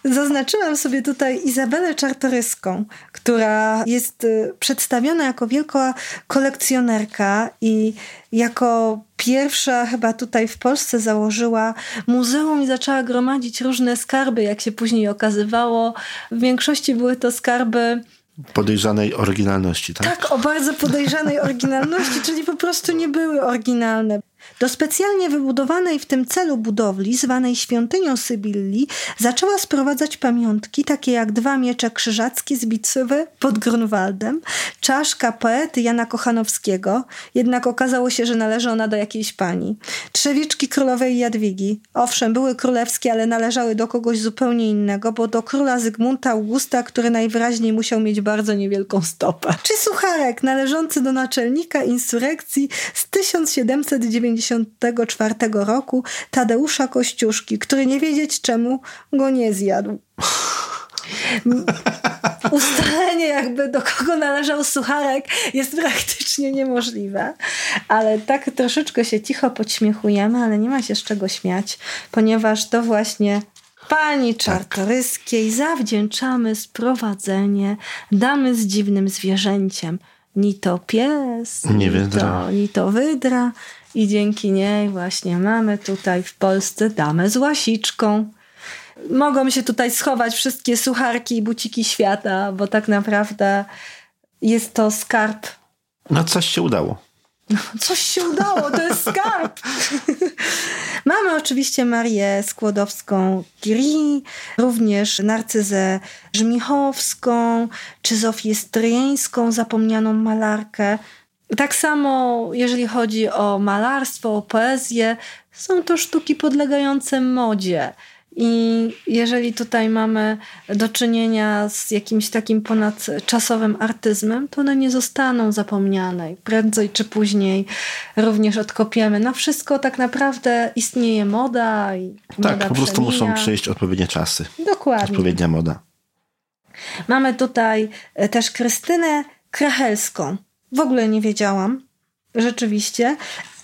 Zaznaczyłam sobie tutaj Izabelę Czartoryską, która jest y, przedstawiona jako wielka kolekcjonerka i jako pierwsza chyba tutaj w Polsce założyła muzeum i zaczęła gromadzić różne skarby, jak się później okazywało. W większości były to skarby podejrzanej oryginalności, tak? Tak, o bardzo podejrzanej oryginalności, czyli po prostu nie były oryginalne. Do specjalnie wybudowanej w tym celu budowli, zwanej świątynią Sybilli, zaczęła sprowadzać pamiątki, takie jak dwa miecze krzyżackie z bitwy pod Grunwaldem, czaszka poety Jana Kochanowskiego, jednak okazało się, że należy ona do jakiejś pani, trzewiczki królowej Jadwigi. Owszem, były królewskie, ale należały do kogoś zupełnie innego, bo do króla Zygmunta Augusta, który najwyraźniej musiał mieć bardzo niewielką stopę. Czy sucharek należący do naczelnika insurekcji z 1790 1994 roku Tadeusza Kościuszki, który nie wiedzieć czemu go nie zjadł. Ustalenie jakby do kogo należał sucharek jest praktycznie niemożliwe. Ale tak troszeczkę się cicho podśmiechujemy, ale nie ma się z czego śmiać, ponieważ to właśnie Pani Czartoryskiej zawdzięczamy sprowadzenie damy z dziwnym zwierzęciem. Ni to pies, Nie ni, wydra. to, ni to wydra. I dzięki niej właśnie mamy tutaj w Polsce damę z łasiczką. Mogą się tutaj schować wszystkie sucharki i buciki świata, bo tak naprawdę jest to skarb No coś się udało. Coś się udało, to jest skarb. Mamy oczywiście Marię Skłodowską-Curie, również Narcyzę Żmichowską, czy Zofię Stryjeńską, zapomnianą malarkę. Tak samo, jeżeli chodzi o malarstwo, o poezję, są to sztuki podlegające modzie. I jeżeli tutaj mamy do czynienia z jakimś takim ponadczasowym artyzmem, to one nie zostaną zapomniane. Prędzej czy później również odkopiemy. Na wszystko tak naprawdę istnieje moda i Tak, moda po prostu przemija. muszą przyjść odpowiednie czasy. Dokładnie. Odpowiednia moda. Mamy tutaj e, też Krystynę Krachelską. W ogóle nie wiedziałam, rzeczywiście,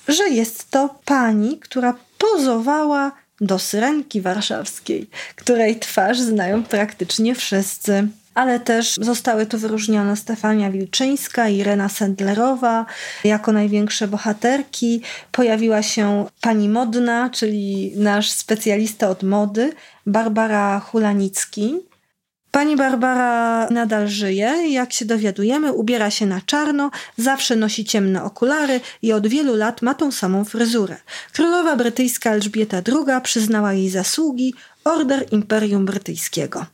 że jest to pani, która pozowała do Syrenki Warszawskiej, której twarz znają praktycznie wszyscy. Ale też zostały tu wyróżnione Stefania Wilczyńska Irena Sendlerowa jako największe bohaterki. Pojawiła się pani modna, czyli nasz specjalista od mody, Barbara Hulanicki. Pani Barbara nadal żyje jak się dowiadujemy, ubiera się na czarno, zawsze nosi ciemne okulary i od wielu lat ma tą samą fryzurę. Królowa brytyjska Elżbieta II przyznała jej zasługi Order Imperium Brytyjskiego.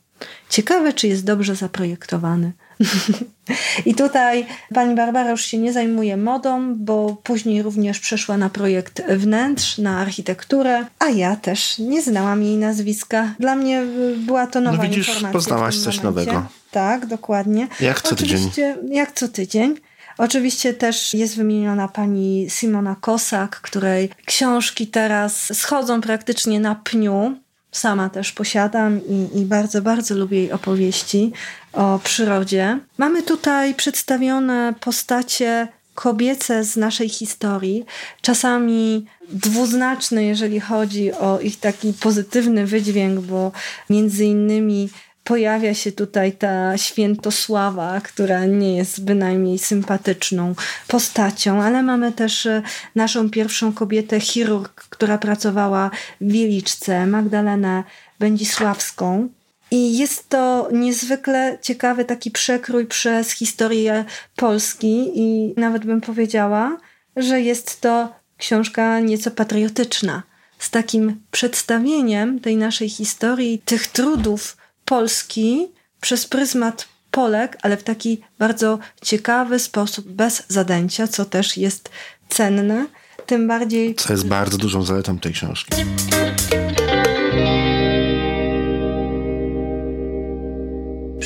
Ciekawe, czy jest dobrze zaprojektowany. I tutaj pani Barbara już się nie zajmuje modą, bo później również przeszła na projekt wnętrz, na architekturę, a ja też nie znałam jej nazwiska. Dla mnie y, była to nowa No widzisz, informacja. poznałaś coś momencie. nowego. Tak, dokładnie. Jak co tydzień. Oczywiście, Jak co tydzień. Oczywiście też jest wymieniona pani Simona Kosak, której książki teraz schodzą praktycznie na pniu. Sama też posiadam i, i bardzo, bardzo lubię jej opowieści o przyrodzie. Mamy tutaj przedstawione postacie kobiece z naszej historii, czasami dwuznaczne, jeżeli chodzi o ich taki pozytywny wydźwięk, bo między innymi pojawia się tutaj ta świętosława, która nie jest bynajmniej sympatyczną postacią, ale mamy też e, naszą pierwszą kobietę, chirurg, która pracowała w Wieliczce, Magdalenę Będzisławską. I jest to niezwykle ciekawy taki przekrój przez historię Polski i nawet bym powiedziała, że jest to książka nieco patriotyczna. Z takim przedstawieniem tej naszej historii, tych trudów Polski przez pryzmat Polek, ale w taki bardzo ciekawy sposób, bez zadęcia, co też jest cenne. Tym bardziej Co jest bardzo dużą zaletą tej książki.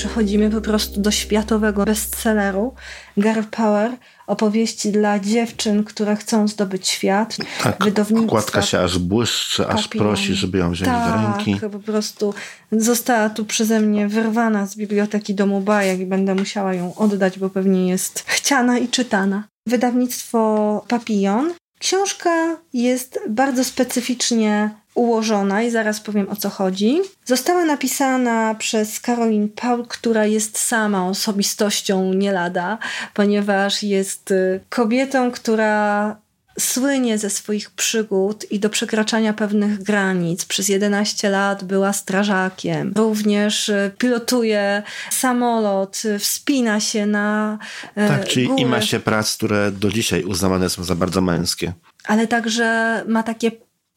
Przechodzimy po prostu do światowego bestselleru Girl Power, opowieści dla dziewczyn, które chcą zdobyć świat. Tak, okładka się aż błyszczy, aż prosi, żeby ją wziąć tak, do ręki. po prostu została tu przeze mnie wyrwana z biblioteki domu Bajek i będę musiała ją oddać, bo pewnie jest chciana i czytana. Wydawnictwo Papillon. Książka jest bardzo specyficznie ułożona i zaraz powiem o co chodzi. Została napisana przez Caroline Paul, która jest sama osobistością nie lada, ponieważ jest y, kobietą, która słynie ze swoich przygód i do przekraczania pewnych granic. Przez 11 lat była strażakiem. Również y, pilotuje samolot, y, wspina się na Tak, czyli góry, ima się prac, które do dzisiaj uznawane są za bardzo męskie. ale także ma takie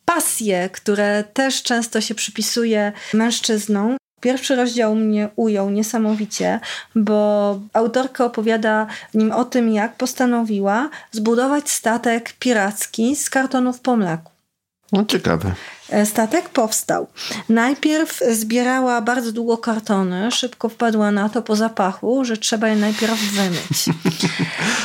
pasje, które też często się przypisuje mężczyznom. Pierwszy rozdział mnie ujął niesamowicie, bo autorka opowiada nim o tym, jak postanowiła zbudować statek piracki z kartonów po mleku. No ciekawe. E, Statek powstał. Najpierw zbierała bardzo długo kartony, szybko wpadła na to po zapachu, że trzeba je najpierw wymyć.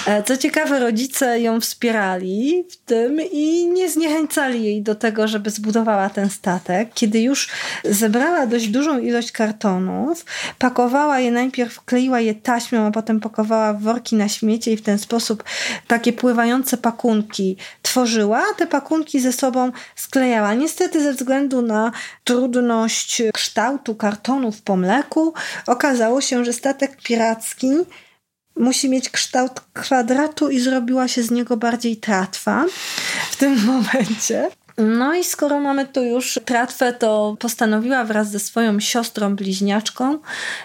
E, Co ciekawe, rodzice ją wspierali w tym i nie zniechęcali jej do tego, żeby zbudowała ten statek. Kiedy już zebrała dość dużą ilość kartonów, pakowała je najpierw, kleiła je taśmą, a potem pakowała w worki na śmiecie i w ten sposób takie pływające pakunki tworzyła, te pakunki ze sobą sklejała. Niestety ze względu na trudność kształtu kartonów po mleku okazało się, że statek piracki musi mieć kształt kwadratu i zrobiła się z niego bardziej tratwa w tym momencie. No i skoro mamy tu już tratwę, to postanowiła wraz ze swoją siostrą bliźniaczką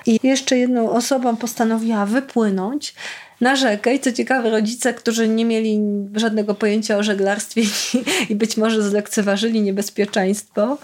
i jeszcze jedną osobą postanowiła wypłynąć na rzekę i co ciekawe rodzice, którzy nie mieli żadnego pojęcia o żeglarstwie i być może zlekceważyli niebezpieczeństwo.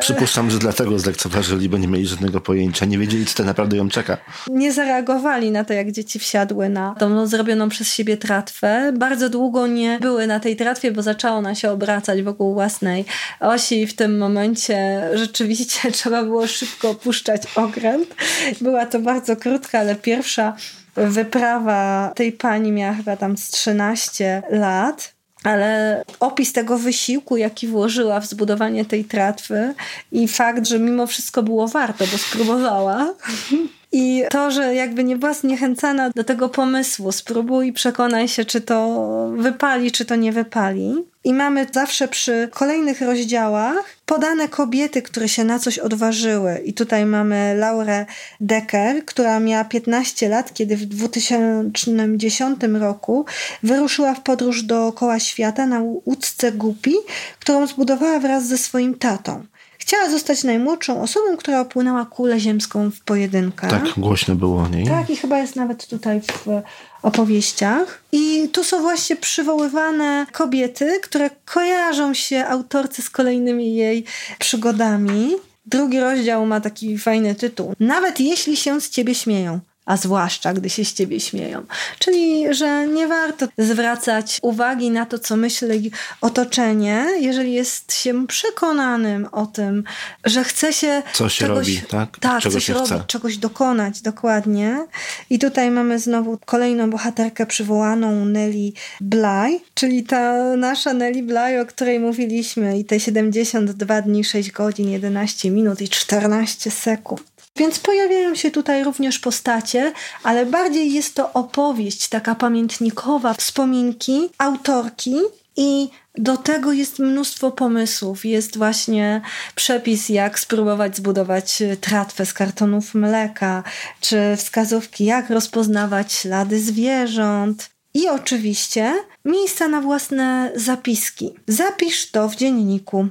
Przypuszczam, że dlatego zlekceważyli, bo nie mieli żadnego pojęcia, nie wiedzieli, co to naprawdę ją czeka. Nie zareagowali na to, jak dzieci wsiadły na tą zrobioną przez siebie tratwę. Bardzo długo nie były na tej tratwie, bo zaczęło ona się obracać wokół własnej osi i w tym momencie rzeczywiście trzeba było szybko opuszczać okręt. Była to bardzo krótka, ale pierwsza wyprawa tej pani miała chyba tam z 13 lat. Ale opis tego wysiłku, jaki włożyła w zbudowanie tej tratwy i fakt, że mimo wszystko było warto, bo spróbowała, i to, że jakby nie była zniechęcana do tego pomysłu, spróbuj przekonaj się, czy to wypali, czy to nie wypali. I mamy zawsze przy kolejnych rozdziałach podane kobiety, które się na coś odważyły. I tutaj mamy Laurę Decker, która miała 15 lat, kiedy w 2010 roku wyruszyła w podróż dookoła świata na łódce Gupi, którą zbudowała wraz ze swoim tatą. Chciała zostać najmłodszą osobą, która opłynęła kulę ziemską w pojedynkę. Tak, głośno było o niej. Tak, i chyba jest nawet tutaj w opowieściach. I tu są właśnie przywoływane kobiety, które kojarzą się autorce z kolejnymi jej przygodami. Drugi rozdział ma taki fajny tytuł. Nawet jeśli się z ciebie śmieją a zwłaszcza gdy się z ciebie śmieją. Czyli, że nie warto zwracać uwagi na to, co myśli otoczenie, jeżeli jest się przekonanym o tym, że chce się. Co się czegoś, robi, tak? Tak, Czego coś robić, chce. czegoś dokonać, dokładnie. I tutaj mamy znowu kolejną bohaterkę przywołaną, Nelly Bly, czyli ta nasza Nelly Bly, o której mówiliśmy, i te 72 dni, 6 godzin, 11 minut i 14 sekund. Więc pojawiają się tutaj również postacie, ale bardziej jest to opowieść taka pamiętnikowa, wspominki autorki i do tego jest mnóstwo pomysłów. Jest właśnie przepis, jak spróbować zbudować tratwę z kartonów mleka, czy wskazówki, jak rozpoznawać ślady zwierząt. I oczywiście miejsca na własne zapiski. Zapisz to w dzienniku.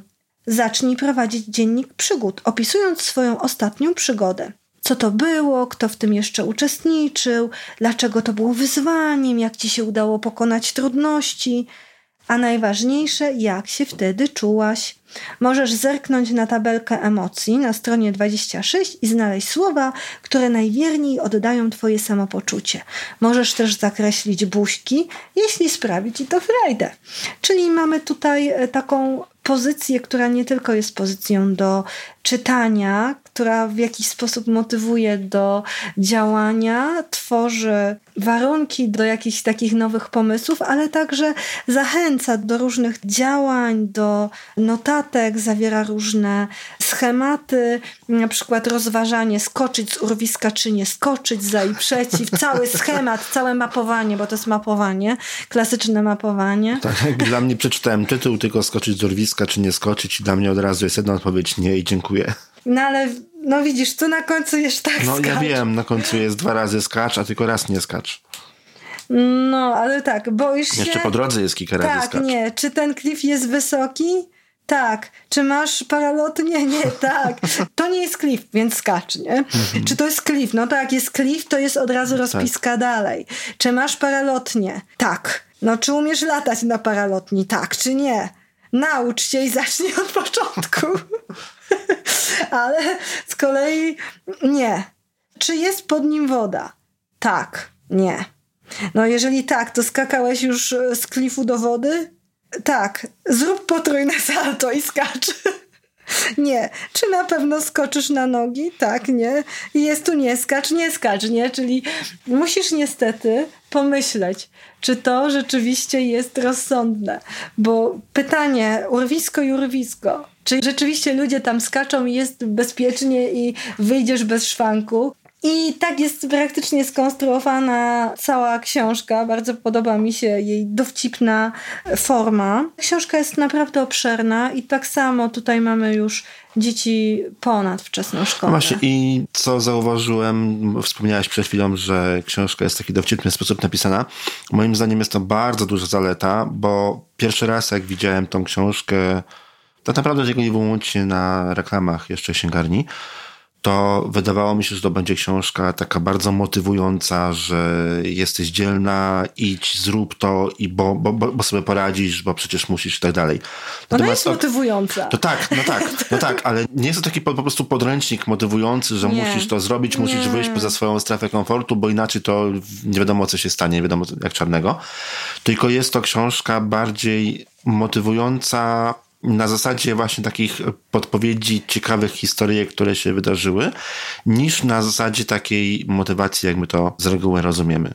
Zacznij prowadzić dziennik przygód, opisując swoją ostatnią przygodę. Co to było, kto w tym jeszcze uczestniczył, dlaczego to było wyzwaniem, jak ci się udało pokonać trudności, a najważniejsze, jak się wtedy czułaś. Możesz zerknąć na tabelkę emocji na stronie 26 i znaleźć słowa, które najwierniej oddają Twoje samopoczucie. Możesz też zakreślić buźki, jeśli sprawi Ci to frajdę. Czyli mamy tutaj e, taką pozycję, która nie tylko jest pozycją do czytania, która w jakiś sposób motywuje do działania, tworzy warunki do jakichś takich nowych pomysłów, ale także zachęca do różnych działań, do notatek, zawiera różne schematy, na przykład rozważanie skoczyć z urwiska czy nie skoczyć, za i przeciw, cały schemat, całe mapowanie, bo to jest mapowanie, klasyczne mapowanie. Tak, dla mnie przeczytałem tytuł, tylko skoczyć z urwiska czy nie skoczyć i dla mnie od razu jest jedna odpowiedź nie i dziękuję. No ale, no widzisz, tu na końcu jest tak No skacz. ja wiem, na końcu jest dwa razy skacz, a tylko raz nie skacz. No, ale tak, boisz się... Jeszcze po drodze jest kilka razy tak, skacz. Tak, nie. Czy ten klif jest wysoki? Tak. Czy masz paralotnie? Nie, tak. To nie jest klif, więc skacz, nie? Mhm. Czy to jest klif? No tak, jest klif, to jest od razu tak. rozpiska tak. dalej. Czy masz paralotnie? Tak. No czy umiesz latać na paralotni? Tak czy nie? Naucz się i zacznij od początku. Ale z kolei nie. Czy jest pod nim woda? Tak, nie. No jeżeli tak, to skakałeś już z klifu do wody? Tak. Zrób potrójne salto i skacz. Nie. Czy na pewno skoczysz na nogi? Tak, nie. Jest tu nie skacz, nie skacz, nie? Czyli musisz niestety pomyśleć, czy to rzeczywiście jest rozsądne. Bo pytanie, urwisko i urwisko, czy rzeczywiście ludzie tam skaczą i jest bezpiecznie i wyjdziesz bez szwanku? I tak jest praktycznie skonstruowana cała książka. Bardzo podoba mi się jej dowcipna forma. Książka jest naprawdę obszerna i tak samo tutaj mamy już dzieci ponad wczesną szkołę. No właśnie i co zauważyłem, wspomniałaś przed chwilą, że książka jest w taki dowcipny sposób napisana. Moim zdaniem jest to bardzo duża zaleta, bo pierwszy raz jak widziałem tą książkę, tak naprawdę tego nie było na reklamach jeszcze księgarni, to wydawało mi się, że to będzie książka taka bardzo motywująca, że jesteś dzielna, idź, zrób to, i bo, bo, bo sobie poradzisz, bo przecież musisz i tak dalej. Ona jest to, motywująca. To tak, no tak, no tak, ale nie jest to taki po, po prostu podręcznik motywujący, że nie. musisz to zrobić, musisz nie. wyjść poza swoją strefę komfortu, bo inaczej to nie wiadomo, co się stanie, nie wiadomo jak czarnego. Tylko jest to książka bardziej motywująca, na zasadzie właśnie takich podpowiedzi, ciekawych historii, które się wydarzyły, niż na zasadzie takiej motywacji, jak my to z reguły rozumiemy.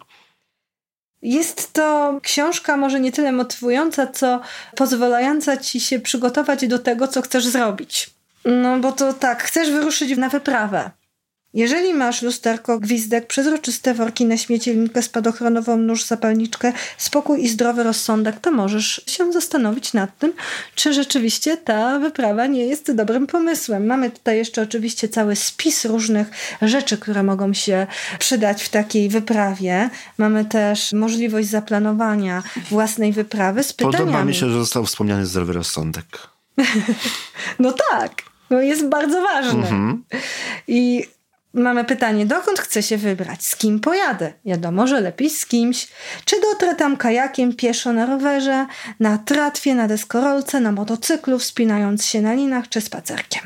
Jest to książka może nie tyle motywująca, co pozwalająca ci się przygotować do tego, co chcesz zrobić. No bo to tak, chcesz wyruszyć na wyprawę. Jeżeli masz lusterko, gwizdek, przezroczyste worki na śmieci, linkę spadochronową, nóż, zapalniczkę, spokój i zdrowy rozsądek, to możesz się zastanowić nad tym, czy rzeczywiście ta wyprawa nie jest dobrym pomysłem. Mamy tutaj jeszcze oczywiście cały spis różnych rzeczy, które mogą się przydać w takiej wyprawie. Mamy też możliwość zaplanowania własnej wyprawy z pytaniami. Podoba mi się, że został wspomniany zdrowy rozsądek. no tak. No jest bardzo ważny. Mhm. I mamy pytanie, dokąd chcę się wybrać? Z kim pojadę? Wiadomo, że lepiej z kimś. Czy dotrę tam kajakiem, pieszo, na rowerze, na tratwie, na deskorolce, na motocyklu, wspinając się na linach, czy spacerkiem?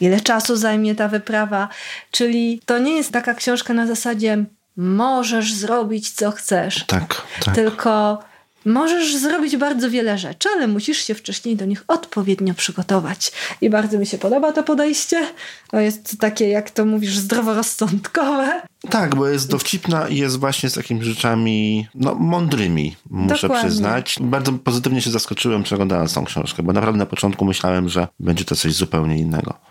Ile czasu zajmie ta wyprawa? Czyli to nie jest taka książka na zasadzie możesz zrobić co chcesz. Tak, tak. Tylko Możesz zrobić bardzo wiele rzeczy, ale musisz się wcześniej do nich odpowiednio przygotować. I bardzo mi się podoba to podejście. To jest takie, jak to mówisz, zdroworozsądkowe. Tak, bo jest dowcipna i jest właśnie z takimi rzeczami no, mądrymi, muszę Dokładnie. przyznać. Bardzo pozytywnie się zaskoczyłem przeglądając tą książkę, bo naprawdę na początku myślałem, że będzie to coś zupełnie innego.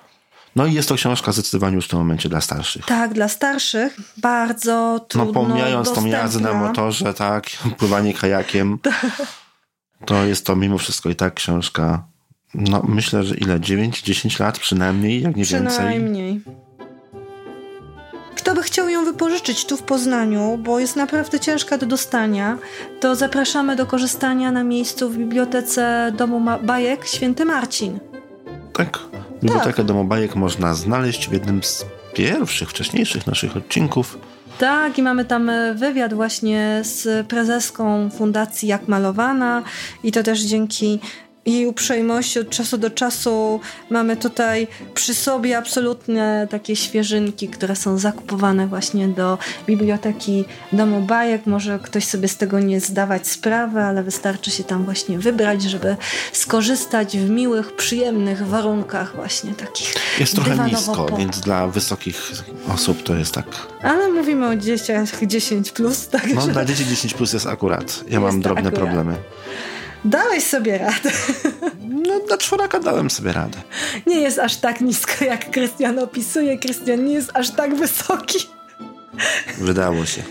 No i jest to książka zdecydowanie już w tym momencie dla starszych. Tak, dla starszych. Bardzo no, trudno No pomijając dostępna. tą jazdę na motorze, tak, pływanie kajakiem, to jest to mimo wszystko i tak książka, no myślę, że ile? 9-10 lat przynajmniej, jak nie przynajmniej. więcej. Przynajmniej. Kto by chciał ją wypożyczyć tu w Poznaniu, bo jest naprawdę ciężka do dostania, to zapraszamy do korzystania na miejscu w bibliotece Domu Bajek Święty Marcin. Tak. Bibliotekę tak. Domobajek można znaleźć w jednym z pierwszych, wcześniejszych naszych odcinków. Tak, i mamy tam e, wywiad właśnie z prezeską Fundacji Jak Malowana i to też dzięki jej uprzejmości od czasu do czasu mamy tutaj przy sobie absolutne takie świeżynki, które są zakupowane właśnie do biblioteki Domu Bajek. Może ktoś sobie z tego nie zdawać sprawy, ale wystarczy się tam właśnie wybrać, żeby skorzystać w miłych, przyjemnych warunkach właśnie takich Jest trochę nisko, więc dla wysokich osób to jest tak. Ale mówimy o dzieciach 10+. Plus, także... No dla dzieci 10+, plus jest akurat. Ja jest mam drobne akurat. problemy. Dałeś sobie radę. No, dla czworaka dałem sobie radę. Nie jest aż tak nisko, jak Krystian opisuje. Krystian nie jest aż tak wysoki. Wydało się.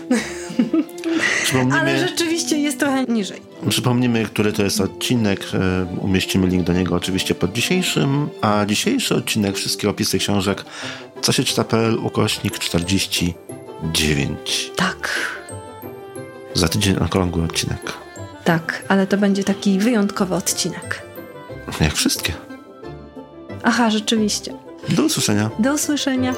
Ale rzeczywiście jest trochę niżej. Przypomnimy, który to jest odcinek. E, umieścimy link do niego oczywiście pod dzisiejszym. A dzisiejszy odcinek, wszystkie opisy książek, co się czyta.pl, ukośnik 49. Tak. Za tydzień okrągły odcinek. Tak, ale to będzie taki wyjątkowy odcinek. Jak wszystkie. Aha, rzeczywiście. Do usłyszenia. Do usłyszenia.